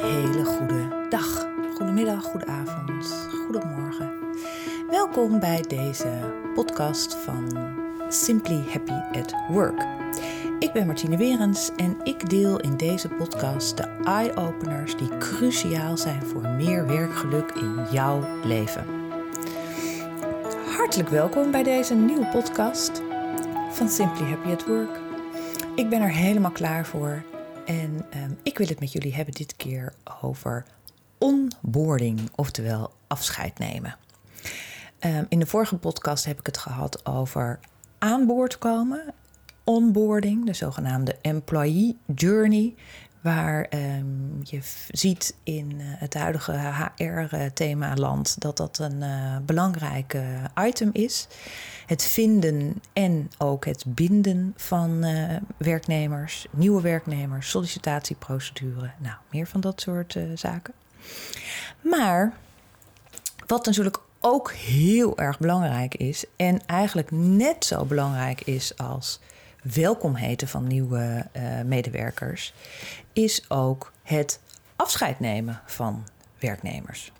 hele goede dag, goedemiddag, goede avond, goedemorgen. Welkom bij deze podcast van Simply Happy at Work. Ik ben Martine Werens en ik deel in deze podcast de eye-openers die cruciaal zijn voor meer werkgeluk in jouw leven. Hartelijk welkom bij deze nieuwe podcast van Simply Happy at Work. Ik ben er helemaal klaar voor en um, ik wil het met jullie hebben dit keer over onboarding, oftewel afscheid nemen. Um, in de vorige podcast heb ik het gehad over aan boord komen, onboarding, de zogenaamde employee journey, waar um, je ziet in uh, het huidige HR-thema-land dat dat een uh, belangrijk uh, item is. Het vinden en ook het binden van werknemers, nieuwe werknemers, sollicitatieprocedure, nou, meer van dat soort zaken. Maar wat natuurlijk ook heel erg belangrijk is en eigenlijk net zo belangrijk is als welkom heten van nieuwe uh, medewerkers, is ook het afscheid nemen van werknemers.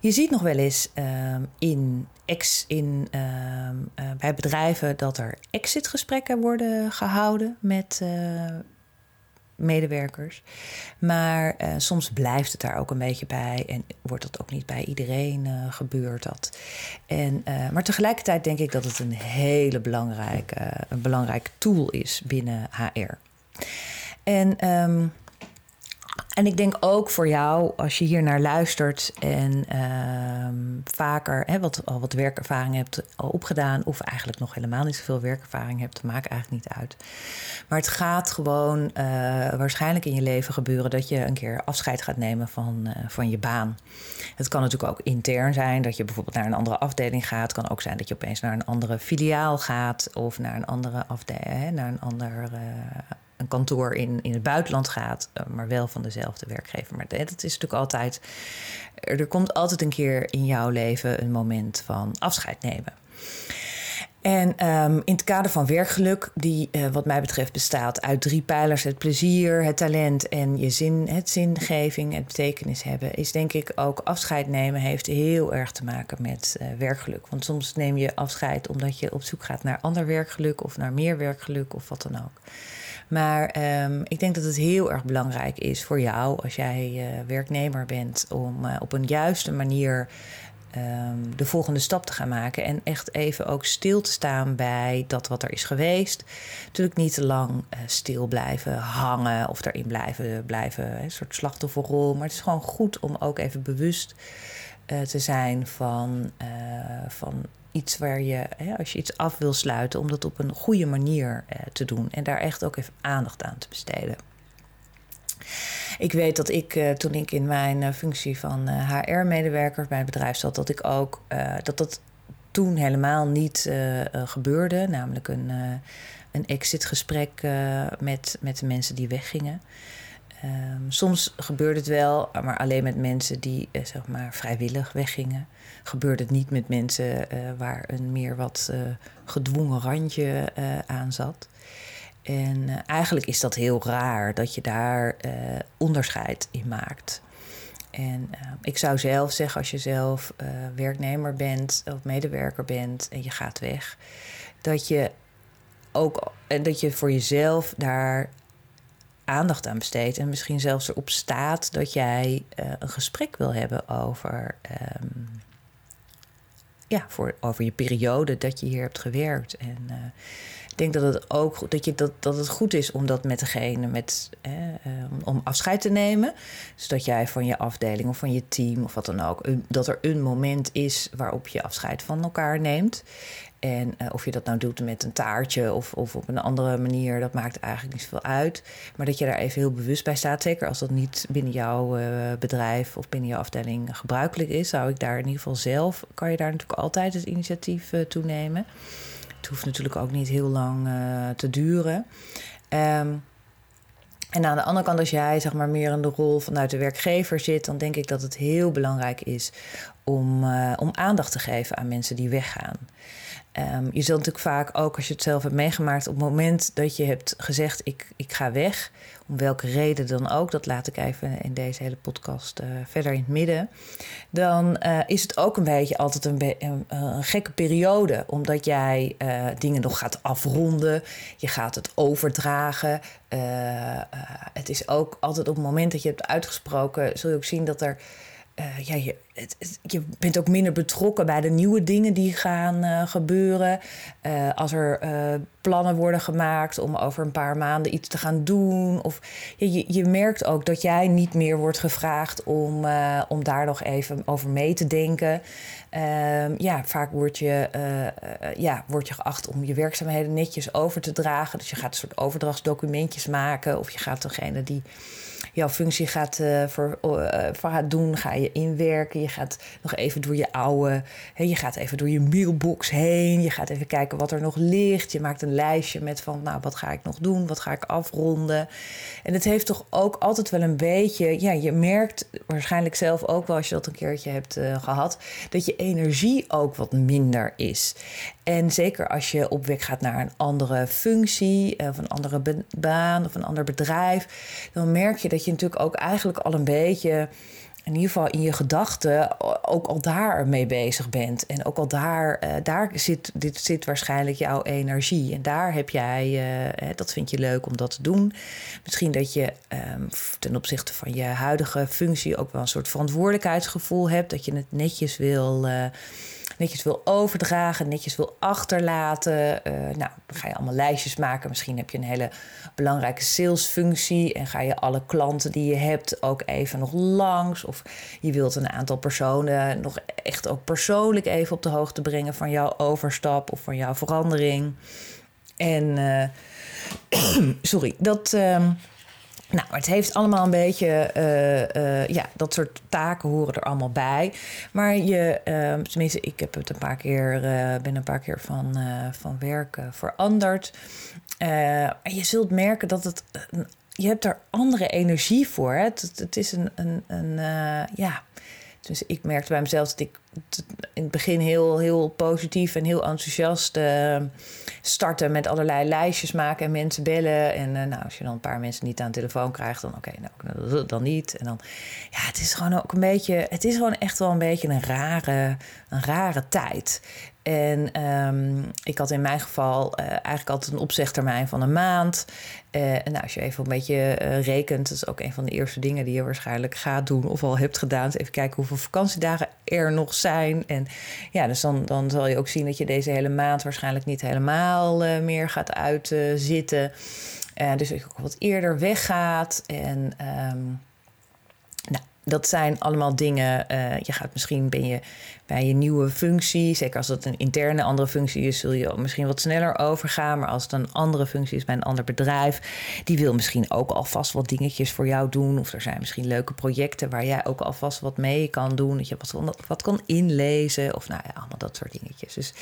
Je ziet nog wel eens uh, in, ex, in, uh, bij bedrijven dat er exitgesprekken worden gehouden met medewerkers. Maar uh, soms blijft het daar ook een beetje bij en wordt dat ook niet bij iedereen uh, gebeurd. Dat. En, uh, maar tegelijkertijd denk ik dat het een hele belangrijke, een belangrijke tool is binnen HR. En um, en ik denk ook voor jou, als je hier naar luistert en uh, vaker hè, wat, al wat werkervaring hebt opgedaan, of eigenlijk nog helemaal niet zoveel werkervaring hebt, maakt eigenlijk niet uit. Maar het gaat gewoon uh, waarschijnlijk in je leven gebeuren dat je een keer afscheid gaat nemen van, uh, van je baan. Het kan natuurlijk ook intern zijn, dat je bijvoorbeeld naar een andere afdeling gaat. Het kan ook zijn dat je opeens naar een andere filiaal gaat of naar een andere afdeling, naar een ander een kantoor in, in het buitenland gaat, eh, maar wel van dezelfde werkgever. Maar het is natuurlijk altijd. Er komt altijd een keer in jouw leven een moment van afscheid nemen. En um, in het kader van werkgeluk, die uh, wat mij betreft bestaat uit drie pijlers: het plezier, het talent en je zin, het zingeving, het betekenis hebben, is denk ik ook afscheid nemen heeft heel erg te maken met uh, werkgeluk. Want soms neem je afscheid omdat je op zoek gaat naar ander werkgeluk of naar meer werkgeluk of wat dan ook. Maar um, ik denk dat het heel erg belangrijk is voor jou als jij uh, werknemer bent om uh, op een juiste manier um, de volgende stap te gaan maken. En echt even ook stil te staan bij dat wat er is geweest. Natuurlijk niet te lang uh, stil blijven hangen of daarin blijven, blijven een soort slachtofferrol. Maar het is gewoon goed om ook even bewust te zijn van, van iets waar je, hè, als je iets af wil sluiten, om dat op een goede manier eh, te doen. En daar echt ook even aandacht aan te besteden. Ik weet dat ik, uh, toen ik in mijn uh, functie van HR-medewerker bij het bedrijf zat, dat ik ook dat dat toen helemaal niet gebeurde. Namelijk een, een exit-gesprek met, met de mensen die weggingen. Um, soms gebeurde het wel, maar alleen met mensen die zeg maar vrijwillig weggingen gebeurt het niet met mensen uh, waar een meer wat uh, gedwongen randje aan zat. En eigenlijk is dat heel raar dat je daar onderscheid in maakt. En ik zou zelf zeggen, als je zelf werknemer bent of medewerker bent en je gaat weg, dat je ook en dat je voor jezelf daar aandacht aan besteedt en misschien zelfs erop staat dat jij een gesprek wil hebben over um, ja, voor, over je periode dat je hier hebt gewerkt. En uh, ik denk dat het ook dat, je, dat, dat het goed is om dat met degene met, eh, om afscheid te nemen. Zodat jij van je afdeling of van je team of wat dan ook, dat er een moment is waarop je afscheid van elkaar neemt. En uh, of je dat nou doet met een taartje of, of op een andere manier, dat maakt eigenlijk niet zoveel uit. Maar dat je daar even heel bewust bij staat. Zeker als dat niet binnen jouw uh, bedrijf of binnen jouw afdeling gebruikelijk is, zou ik daar in ieder geval zelf, kan je daar natuurlijk altijd het initiatief uh, toe nemen. Het hoeft natuurlijk ook niet heel lang te duren. Um, en aan de andere kant, als jij zeg maar, meer in de rol vanuit de werkgever zit, dan denk ik dat het heel belangrijk is om, om aandacht te geven aan mensen die weggaan. Ehm, je zult natuurlijk vaak ook, als je het zelf hebt meegemaakt, op het moment dat je hebt gezegd: ik, ik ga weg, om welke reden dan ook, dat laat ik even in deze hele podcast uh, verder in het midden. Dan uh, is het ook een beetje altijd een, een, gekke periode, omdat jij uh, dingen nog gaat afronden, je gaat het overdragen. het is ook altijd op het moment dat je hebt uitgesproken, zul je ook zien dat er uh, ja, je, je bent ook minder betrokken bij de nieuwe dingen die gaan uh, gebeuren. Uh, als er plannen worden gemaakt om over een paar maanden iets te gaan doen. Of je, je merkt ook dat jij niet meer wordt gevraagd om, om daar nog even over mee te denken. Ehm, ja, vaak word je, ja, word je geacht om je werkzaamheden netjes over te dragen. Dus je gaat een soort overdrachtsdocumentjes maken. Of je gaat degene die jouw functie gaat, uh, voor, uh, gaat doen, ga je inwerken. Je gaat nog even door je oude, hè, je gaat even door je mailbox heen. Je gaat even kijken wat er nog ligt. Je maakt een lijstje met van, nou, wat ga ik nog doen? Wat ga ik afronden? En het heeft toch ook altijd wel een beetje, ja, je merkt waarschijnlijk zelf ook wel als je dat een keertje hebt uh, gehad, dat je energie ook wat minder is. En zeker als je op weg gaat naar een andere functie, of een andere baan of een ander bedrijf, dan merk je dat je natuurlijk ook eigenlijk al een beetje, in ieder geval in je gedachten, ook al daar mee bezig bent. En ook al daar, uh, daar zit, dit zit waarschijnlijk jouw energie. En daar heb jij, uh, dat vind je leuk om dat te doen. Misschien dat je um, ten opzichte van je huidige functie ook wel een soort verantwoordelijkheidsgevoel hebt. Dat je het netjes wil. Uh, netjes wil overdragen, netjes wil achterlaten. Uh, nou, dan ga je allemaal lijstjes maken. Misschien heb je een hele belangrijke salesfunctie en ga je alle klanten die je hebt ook even nog langs. Of je wilt een aantal personen nog echt ook persoonlijk even op de hoogte brengen van jouw overstap of van jouw verandering. En uh, sorry, dat. Uh, nou, het heeft allemaal een beetje, uh, uh, ja, dat soort taken horen er allemaal bij. Maar je, uh, tenminste, ik heb het een paar keer, ben een paar keer van, van werk veranderd. en je zult merken dat het, je hebt er andere energie voor. Hè? Het, het is een, een, een ja, dus ik merkte bij mezelf dat ik in het begin heel, heel positief en heel enthousiast uh, starten met allerlei lijstjes maken en mensen bellen. En uh, nou, als je dan een paar mensen niet aan de telefoon krijgt, dan oké, nou, dan niet. En dan, ja, het is gewoon ook een beetje, het is gewoon echt wel een beetje een rare, een rare tijd. En um, ik had in mijn geval uh, eigenlijk altijd een opzegtermijn van een maand. Uh, en nou, als je even een beetje rekent, dat is ook een van de eerste dingen die je waarschijnlijk gaat doen of al hebt gedaan. Dus even kijken hoeveel vakantiedagen er nog zijn. En ja, dus dan, dan zal je ook zien dat je deze hele maand waarschijnlijk niet helemaal meer gaat uitzitten. dus ik ook wat eerder weggaat. En nou, dat zijn allemaal dingen. Uh, je gaat misschien ben je bij je nieuwe functie, zeker als het een interne andere functie is, zul je misschien wat sneller overgaan. Maar als het een andere functie is bij een ander bedrijf, die wil misschien ook alvast wat dingetjes voor jou doen. Of er zijn misschien leuke projecten waar jij ook alvast wat mee kan doen. Dat je wat, wat kan inlezen. Of nou ja, allemaal dat soort dingetjes. Dus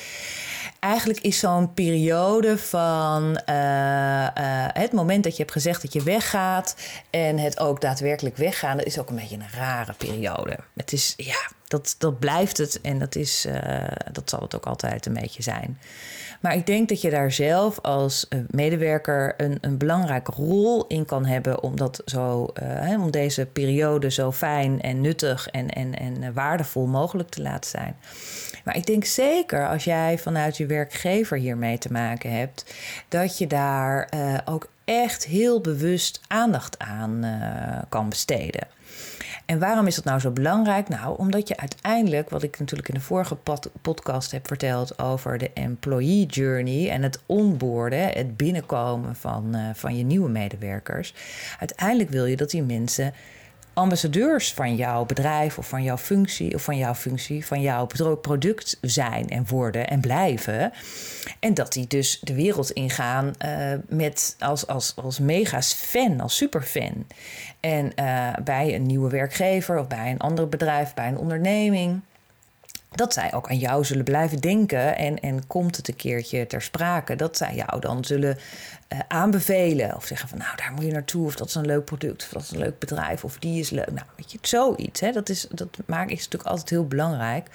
eigenlijk is zo'n periode van uh, uh, het moment dat je hebt gezegd dat je weggaat en het ook daadwerkelijk weggaan, dat is ook een beetje een rare periode. Het is ja dat, dat blijft het en dat, is, uh, dat zal het ook altijd een beetje zijn. Maar ik denk dat je daar zelf als eh, medewerker een, een belangrijke rol in kan hebben om, dat zo, uh, om deze periode zo fijn en nuttig en, en, en waardevol mogelijk te laten zijn. Maar ik denk zeker als jij vanuit je werkgever hiermee te maken hebt, dat je daar ook echt heel bewust aandacht aan kan besteden. En waarom is dat nou zo belangrijk? Nou, omdat je uiteindelijk, wat ik natuurlijk in de vorige podcast heb verteld over de employee journey en het onboorden, het binnenkomen van, uh, van je nieuwe medewerkers. Uiteindelijk wil je dat die mensen ambassadeurs van jouw bedrijf of van jouw functie of van jouw functie, van jouw product zijn en worden en blijven. En dat die dus de wereld ingaan uh, met als, als, als mega's fan, als superfan. En uh, bij een nieuwe werkgever of bij een ander bedrijf, bij een onderneming dat zij ook aan jou zullen blijven denken. En, en komt het een keertje ter sprake, dat zij jou dan zullen uh, aanbevelen. Of zeggen van nou, daar moet je naartoe. Of dat is een leuk product. Of dat is een leuk bedrijf. Of die is leuk. Nou, weet je, zoiets. Hè? Dat, is, dat maakt, is natuurlijk altijd heel belangrijk.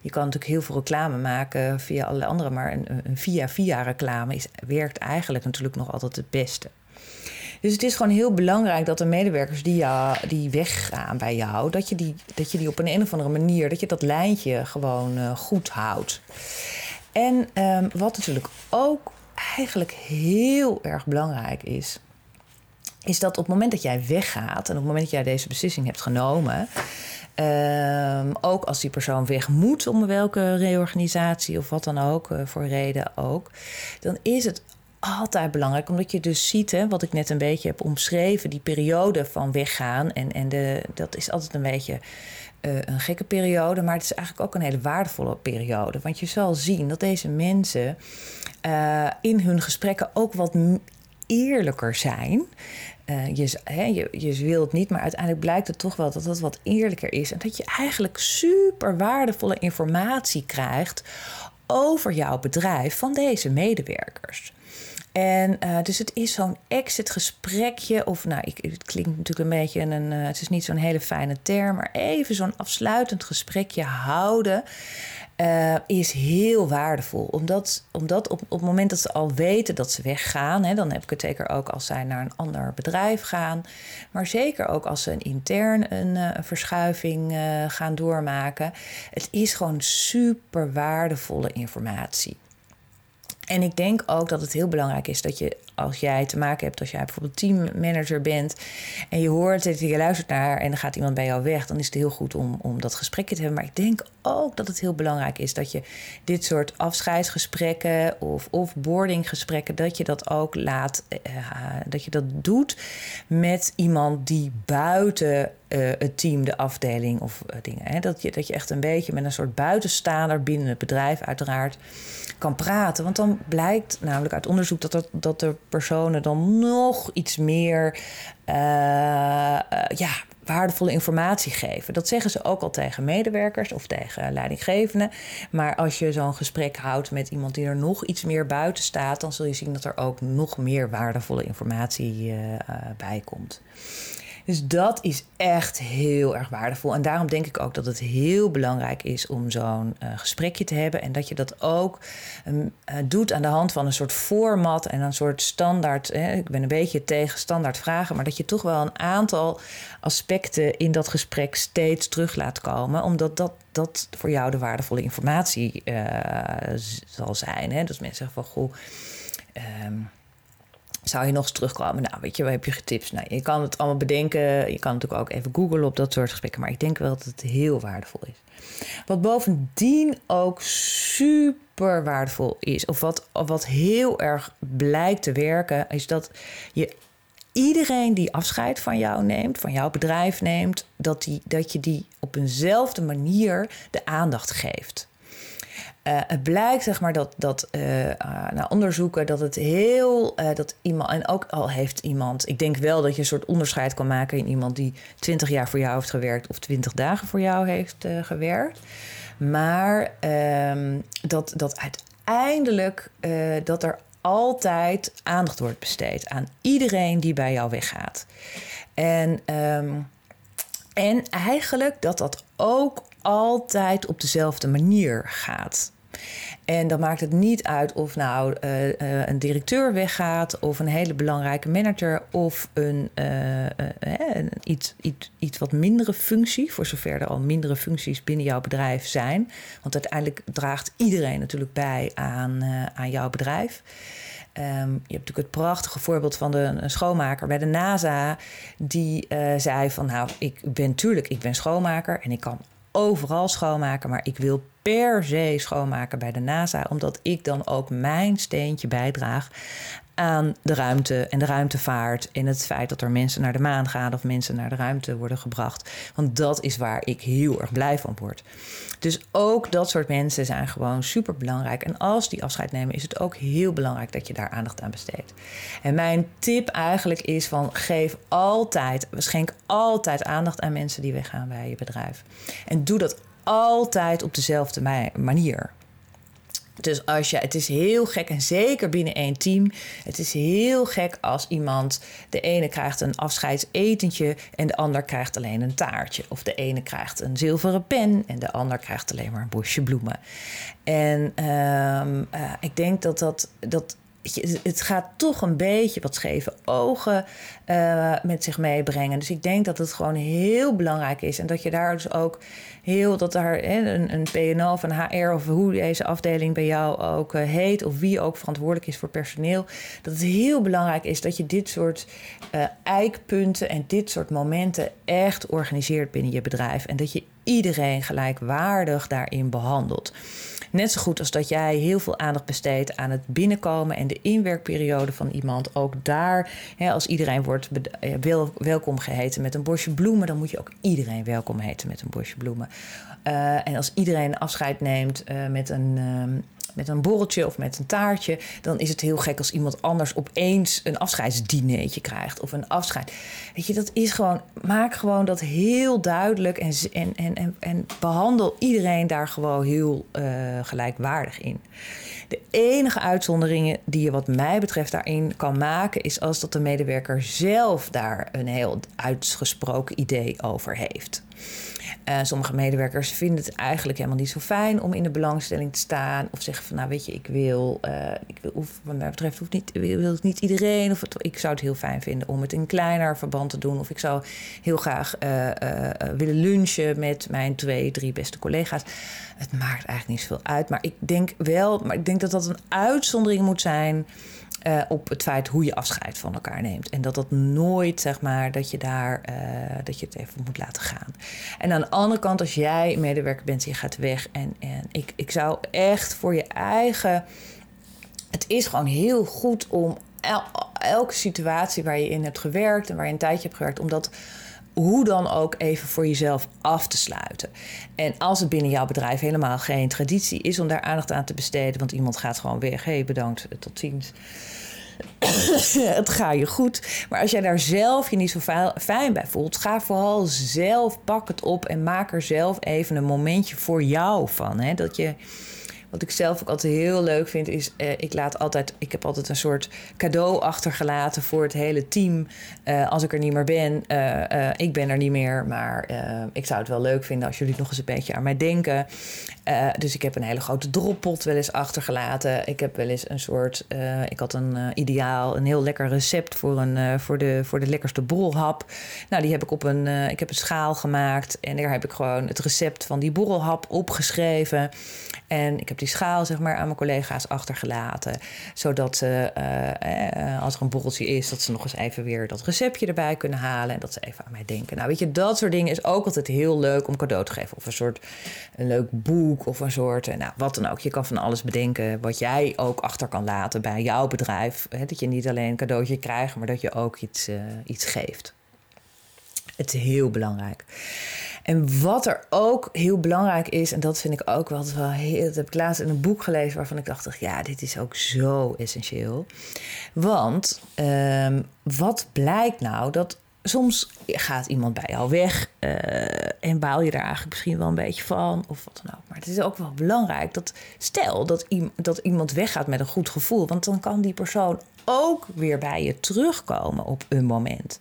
Je kan natuurlijk heel veel reclame maken via allerlei andere. Maar een, een via-via reclame is, werkt eigenlijk natuurlijk nog altijd het beste. Dus het is gewoon heel belangrijk dat de medewerkers die, ja, die weggaan bij jou, dat je die, dat je die op een, een of andere manier, dat je dat lijntje gewoon uh, goed houdt. En um, wat natuurlijk ook eigenlijk heel erg belangrijk is, is dat op het moment dat jij weggaat en op het moment dat jij deze beslissing hebt genomen, um, ook als die persoon weg moet om welke reorganisatie of wat dan ook, uh, voor reden ook, dan is het altijd belangrijk, omdat je dus ziet, hè, wat ik net een beetje heb omschreven, die periode van weggaan. En, en de, dat is altijd een beetje uh, een gekke periode, maar het is eigenlijk ook een hele waardevolle periode. Want je zal zien dat deze mensen uh, in hun gesprekken ook wat eerlijker zijn. Uh, je, hè, je, je wil het niet, maar uiteindelijk blijkt het toch wel dat het wat eerlijker is. En dat je eigenlijk super waardevolle informatie krijgt over jouw bedrijf van deze medewerkers. En uh, dus het is zo'n exit gesprekje, of nou, ik, het klinkt natuurlijk een beetje een, uh, het is niet zo'n hele fijne term, maar even zo'n afsluitend gesprekje houden. Uh, is heel waardevol. Omdat, omdat op, op het moment dat ze al weten dat ze weggaan, hè, dan heb ik het zeker ook als zij naar een ander bedrijf gaan, maar zeker ook als ze een intern een, verschuiving gaan doormaken. Het is gewoon super waardevolle informatie. En ik denk ook dat het heel belangrijk is dat je, als jij te maken hebt, als jij bijvoorbeeld teammanager bent en je hoort het, je luistert naar en dan gaat iemand bij jou weg, dan is het heel goed om, om dat gesprekje te hebben. Maar ik denk ook dat het heel belangrijk is dat je dit soort afscheidsgesprekken of offboardinggesprekken, dat je dat ook laat, uh, dat je dat doet met iemand die buiten uh, het team, de afdeling of uh, dingen. Hè? Dat, je, dat je echt een beetje met een soort buitenstaander binnen het bedrijf uiteraard kan praten. Want dan blijkt namelijk uit onderzoek dat, er, dat de personen dan nog iets meer uh, ja, waardevolle informatie geven. Dat zeggen ze ook al tegen medewerkers of tegen leidinggevenden. Maar als je zo'n gesprek houdt met iemand die er nog iets meer buiten staat, dan zul je zien dat er ook nog meer waardevolle informatie uh, bij komt. Dus dat is echt heel erg waardevol. En daarom denk ik ook dat het heel belangrijk is om zo'n uh, gesprekje te hebben. En dat je dat ook um, uh, doet aan de hand van een soort format en een soort standaard. Ik ben een beetje tegen standaard vragen, maar dat je toch wel een aantal aspecten in dat gesprek steeds terug laat komen. Omdat dat, dat voor jou de waardevolle informatie uh, zal zijn. Hè? Dus mensen zeggen van goh. Um, zou je nog eens terugkomen? Nou, weet je, waar heb je getips? Nou, je kan het allemaal bedenken. Je kan natuurlijk ook even googlen op dat soort gesprekken. Maar ik denk wel dat het heel waardevol is. Wat bovendien ook super waardevol is, of wat, of wat heel erg blijkt te werken, is dat je iedereen die afscheid van jou neemt, van jouw bedrijf neemt, dat, die, dat je die op eenzelfde manier de aandacht geeft. Uh, het blijkt zeg maar dat, dat uh, na onderzoeken dat het heel dat iemand en ook al heeft iemand, ik denk wel dat je een soort onderscheid kan maken in iemand die 20 jaar voor jou heeft gewerkt of 20 dagen voor jou heeft gewerkt, maar um, dat dat uiteindelijk dat er altijd aandacht wordt besteed aan iedereen die bij jou weggaat en um, en eigenlijk dat dat ook altijd op dezelfde manier gaat. En dan maakt het niet uit of nou uh, uh, een directeur weggaat, of een hele belangrijke manager, of een, uh, iets, iets, iets wat mindere functie, voor zover er al mindere functies binnen jouw bedrijf zijn. Want uiteindelijk draagt iedereen natuurlijk bij aan, aan jouw bedrijf. Um, je hebt natuurlijk het prachtige voorbeeld van de, een schoonmaker bij de NASA. Die zei van nou, ik ben tuurlijk, ik ben schoonmaker en ik kan overal schoonmaken. Maar ik wil per se schoonmaken bij de NASA. Omdat ik dan ook mijn steentje bijdraag aan de ruimte en de ruimtevaart. En het feit dat er mensen naar de maan gaan of mensen naar de ruimte worden gebracht. Want dat is waar ik heel erg blij van word. Dus ook dat soort mensen zijn gewoon super belangrijk. En als die afscheid nemen, is het ook heel belangrijk dat je daar aandacht aan besteedt. En mijn tip eigenlijk is van geef altijd, schenk altijd aandacht aan mensen die weggaan bij je bedrijf. En doe dat altijd op dezelfde manier. Dus als je, het is heel gek, en zeker binnen één team, het is heel gek als iemand, de ene krijgt een afscheidsetentje en de ander krijgt alleen een taartje. Of de ene krijgt een zilveren pen en de ander krijgt alleen maar een bosje bloemen. En uh, uh, ik denk dat dat, dat het gaat toch een beetje wat scheve ogen uh, met zich meebrengen. Dus ik denk dat het gewoon heel belangrijk is. En dat je daar dus ook heel, dat daar een, een PNO of een HR of hoe deze afdeling bij jou ook uh, heet, of wie ook verantwoordelijk is voor personeel, dat het heel belangrijk is dat je dit soort uh, eikpunten en dit soort momenten echt organiseert binnen je bedrijf. En dat je iedereen gelijkwaardig daarin behandelt. Net zo goed als dat jij heel veel aandacht besteedt aan het binnenkomen en de inwerkperiode van iemand. Ook daar, hè, als iedereen wordt eh, wel, welkom geheten met een bosje bloemen, dan moet je ook iedereen welkom heten met een bosje bloemen. Uh, en als iedereen afscheid neemt uh, met een. Uh, met een borreltje of met een taartje, dan is het heel gek als iemand anders opeens een afscheidsdineetje krijgt of een afscheid. Weet je, dat is gewoon, maak gewoon dat heel duidelijk en, en, en, en, behandel iedereen daar gewoon heel gelijkwaardig in. De enige uitzonderingen die je wat mij betreft daarin kan maken, is als dat de medewerker zelf daar een heel uitgesproken idee over heeft. Uh, sommige medewerkers vinden het eigenlijk helemaal niet zo fijn om in de belangstelling te staan. Of zeggen van, nou weet je, ik wil, uh, ik wil of wat mij betreft hoeft niet, wil het niet iedereen. Of ik zou het heel fijn vinden om het in kleiner verband te doen. Of ik zou heel graag uh, willen lunchen met mijn twee, drie beste collega's. Het maakt eigenlijk niet zoveel uit. Maar ik denk wel, maar ik denk dat een uitzondering moet zijn uh, op het feit hoe je afscheid van elkaar neemt. En dat dat nooit, zeg maar, dat je daar uh, dat je het even moet laten gaan. En aan de andere kant, als jij medewerker bent, je gaat weg. En, en ik, ik zou echt voor je eigen. Het is gewoon heel goed om el, elke situatie waar je in hebt gewerkt en waar je een tijdje hebt gewerkt, om dat hoe dan ook even voor jezelf af te sluiten. En als het binnen jouw bedrijf helemaal geen traditie is om daar aandacht aan te besteden, want iemand gaat gewoon weg, hé hey, bedankt, tot ziens. het gaat je goed. Maar als jij daar zelf je niet zo fijn bij voelt, ga vooral zelf, pak het op en maak er zelf even een momentje voor jou van. Hè? Dat je wat ik zelf ook altijd heel leuk vind, is uh, ik laat altijd, ik heb altijd een soort cadeau achtergelaten voor het hele team. Uh, als ik er niet meer ben, uh, ik ben er niet meer, maar ik zou het wel leuk vinden als jullie nog eens een beetje aan mij denken. dus ik heb een hele grote droppot wel eens achtergelaten. Ik heb wel eens een soort, ik had een ideaal, een heel lekker recept voor, een, voor, de, voor de lekkerste borrelhap. Nou, die heb ik op een, ik heb een schaal gemaakt en daar heb ik gewoon het recept van die borrelhap opgeschreven. En ik heb die schaal zeg maar, aan mijn collega's achtergelaten. Zodat ze, uh, als er een borreltje is, dat ze nog eens even weer dat receptje erbij kunnen halen. En dat ze even aan mij denken. Nou, weet je, dat soort dingen is ook altijd heel leuk om cadeau te geven. Of een soort een leuk boek of een soort, nou, wat dan ook. Je kan van alles bedenken wat jij ook achter kan laten bij jouw bedrijf. Hè, dat je niet alleen een cadeautje krijgt, maar dat je ook iets, iets geeft. Het is heel belangrijk. En wat er ook heel belangrijk is, en dat vind ik ook wel, wel heel, dat heb ik laatst in een boek gelezen waarvan ik dacht, ja, dit is ook zo essentieel. Want um, wat blijkt nou dat soms gaat iemand bij jou weg uh, en baal je daar eigenlijk misschien wel een beetje van of wat dan ook. Maar het is ook wel belangrijk dat stel dat, dat iemand weggaat met een goed gevoel, want dan kan die persoon ook weer bij je terugkomen op een moment.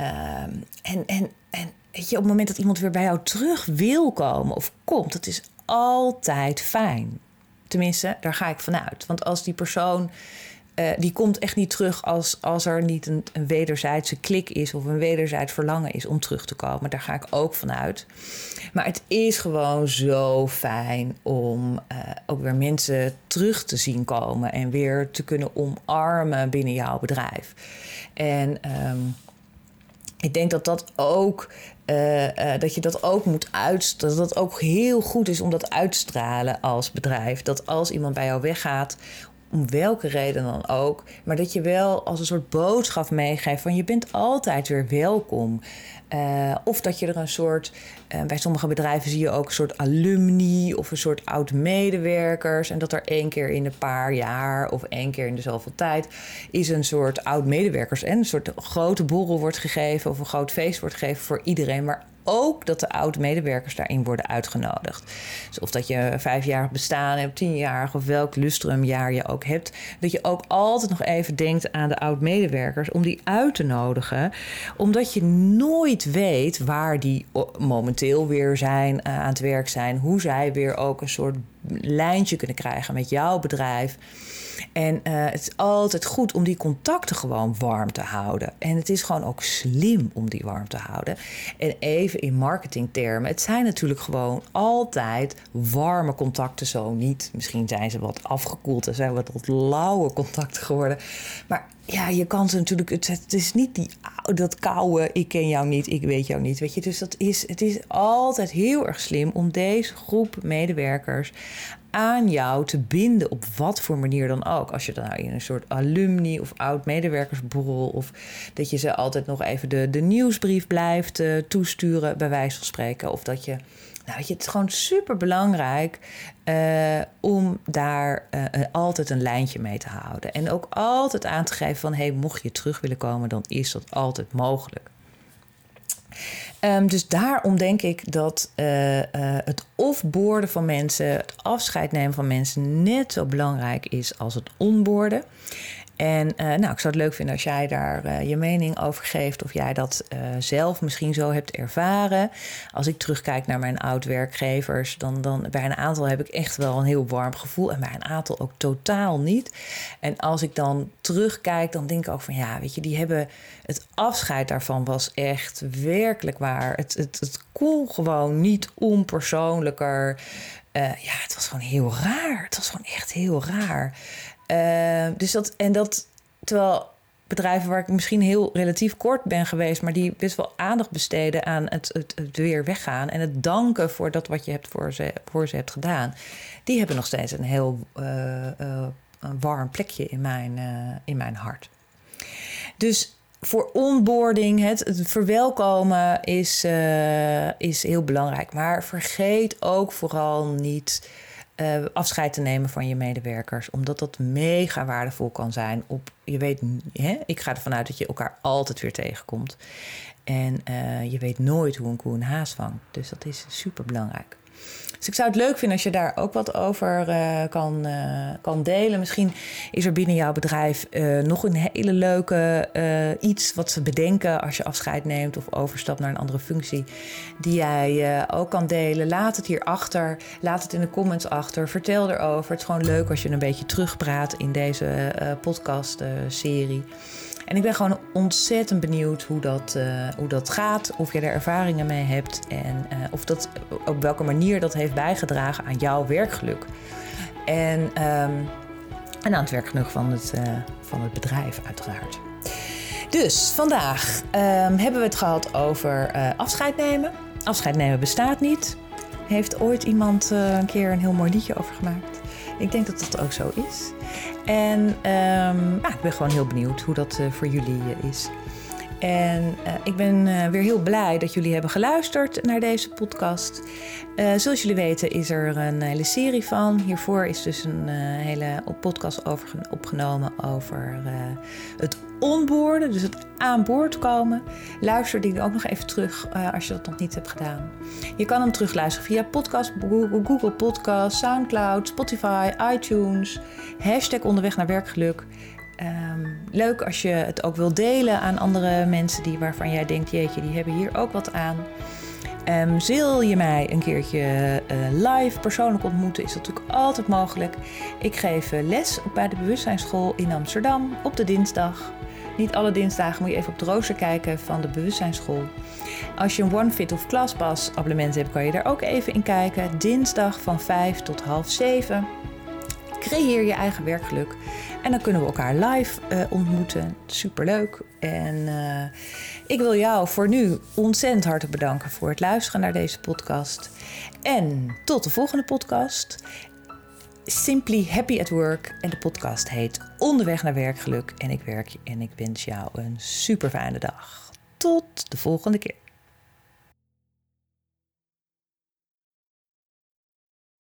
Um, en, en, en weet je, op het moment dat iemand weer bij jou terug wil komen of komt, dat is altijd fijn. Tenminste, daar ga ik vanuit. Want als die persoon, uh, die komt echt niet terug als, als er niet een, wederzijdse klik is of een wederzijds verlangen is om terug te komen. Daar ga ik ook vanuit. Maar het is gewoon zo fijn om uh, ook weer mensen terug te zien komen en weer te kunnen omarmen binnen jouw bedrijf. En. Um, ik denk dat dat ook uh, uh, dat je dat ook moet uitstralen. Dat het ook heel goed is om dat uit te stralen als bedrijf. Dat als iemand bij jou weggaat, om welke reden dan ook, maar dat je wel als een soort boodschap meegeeft van je bent altijd weer welkom. Uh, of dat je er een soort, uh, bij sommige bedrijven zie je ook een soort alumni of een soort oud-medewerkers. En dat er één keer in een paar jaar of één keer in de zoveel tijd is een soort oud-medewerkers en een soort grote borrel wordt gegeven of een groot feest wordt gegeven voor iedereen. Maar ook dat de oude medewerkers daarin worden uitgenodigd. Dus of dat je vijfjarig bestaan hebt, tienjarig of welk lustrumjaar je ook hebt, dat je ook altijd nog even denkt aan de oud medewerkers om die uit te nodigen, omdat je nooit weet waar die momenteel weer zijn, uh, aan het werk zijn, hoe zij weer ook een soort lijntje kunnen krijgen met jouw bedrijf. En uh, het is altijd goed om die contacten gewoon warm te houden. En het is gewoon ook slim om die warm te houden. En even in marketingtermen, het zijn natuurlijk gewoon altijd warme contacten, zo niet. Misschien zijn ze wat afgekoeld en zijn wat, wat lauwe contacten geworden. Maar ja, je kan ze natuurlijk. Het, het, is niet die, dat koude. Ik ken jou niet, ik weet jou niet. Weet je, dus dat is, het is altijd heel erg slim om deze groep medewerkers aan jou te binden op wat voor manier dan ook. Als je dan nou in een soort alumni of oud-medewerkersborrel... of dat je ze altijd nog even de, de nieuwsbrief blijft uh, toesturen, bij wijze van spreken. Of dat je... Nou, weet je, het is gewoon super belangrijk uh, om daar uh, altijd een lijntje mee te houden. En ook altijd aan te geven van... hé, hey, mocht je terug willen komen, dan is dat altijd mogelijk. Um, dus daarom denk ik dat uh, uh, het van mensen, het afscheid nemen van mensen net zo belangrijk is als het onboorden. En uh, nou, ik zou het leuk vinden als jij daar uh, je mening over geeft. Of jij dat uh, zelf misschien zo hebt ervaren. Als ik terugkijk naar mijn oud-werkgevers, dan, dan bij een aantal heb ik echt wel een heel warm gevoel. En bij een aantal ook totaal niet. En als ik dan terugkijk, dan denk ik ook van ja, weet je, die hebben. Het afscheid daarvan was echt werkelijk waar. Het, het, het kon gewoon niet onpersoonlijker. ja, het was gewoon heel raar. Het was gewoon echt heel raar. Uh, dus dat, en dat, terwijl bedrijven waar ik misschien heel relatief kort ben geweest, maar die best wel aandacht besteden aan het, het, weer weggaan en het danken voor dat wat je hebt voor ze, voor ze hebt gedaan, die hebben nog steeds een heel uh, uh, een warm plekje in mijn, in mijn hart. Dus voor onboarding, het, het verwelkomen is, is heel belangrijk. Maar vergeet ook vooral niet uh, afscheid te nemen van je medewerkers. Omdat dat mega waardevol kan zijn. Op, je weet, hè, ik ga ervan uit dat je elkaar altijd weer tegenkomt. En uh, je weet nooit hoe een koe een haas vangt. Dus dat is super belangrijk. Dus ik zou het leuk vinden als je daar ook wat over uh, kan, uh, kan delen. Misschien is er binnen jouw bedrijf uh, nog een hele leuke iets wat ze bedenken als je afscheid neemt of overstapt naar een andere functie. Die jij ook kan delen. Laat het hier achter. Laat het in de comments achter. Vertel erover. Het is gewoon leuk als je een beetje terugpraat in deze podcast-serie. En ik ben gewoon ontzettend benieuwd hoe dat, uh, hoe dat gaat. Of je er ervaringen mee hebt. En uh, of dat, op welke manier dat heeft bijgedragen aan jouw werkgeluk. En, um, en aan het werkgeluk van het, uh, van het bedrijf, uiteraard. Dus vandaag um, hebben we het gehad over afscheid nemen. Afscheid nemen bestaat niet. Heeft ooit iemand een keer een heel mooi liedje over gemaakt? Ik denk dat dat ook zo is. En um, ja, ik ben gewoon heel benieuwd hoe dat uh, voor jullie uh, is. En uh, ik ben weer heel blij dat jullie hebben geluisterd naar deze podcast. zoals jullie weten is er een hele serie van. Hiervoor is dus een hele podcast over, opgenomen over het onboorden, dus het aan boord komen. Luister die ook nog even terug uh, als je dat nog niet hebt gedaan. Je kan hem terugluisteren via podcast, Google Podcast, Soundcloud, Spotify, iTunes. Hashtag onderweg naar werkgeluk. Um, leuk als je het ook wil delen aan andere mensen die, waarvan jij denkt, jeetje, die hebben hier ook wat aan. Um, zil je mij een keertje uh, live persoonlijk ontmoeten, is dat natuurlijk altijd mogelijk. Ik geef les bij de Bewustzijnsschool in Amsterdam op de dinsdag. Niet alle dinsdagen moet je even op de rooster kijken van de bewustzijnsschool. Als je een OneFit of ClassPass abonnement hebt, kan je daar ook even in kijken. Dinsdag van 5 tot half 7. Creëer je eigen werkgeluk. En dan kunnen we elkaar live uh, ontmoeten. Superleuk. En uh, ik wil jou voor nu ontzettend hartelijk bedanken voor het luisteren naar deze podcast. En tot de volgende podcast. Simply Happy at Work. En de podcast heet Onderweg naar werkgeluk. En ik werk en ik wens jou een super fijne dag. Tot de volgende keer.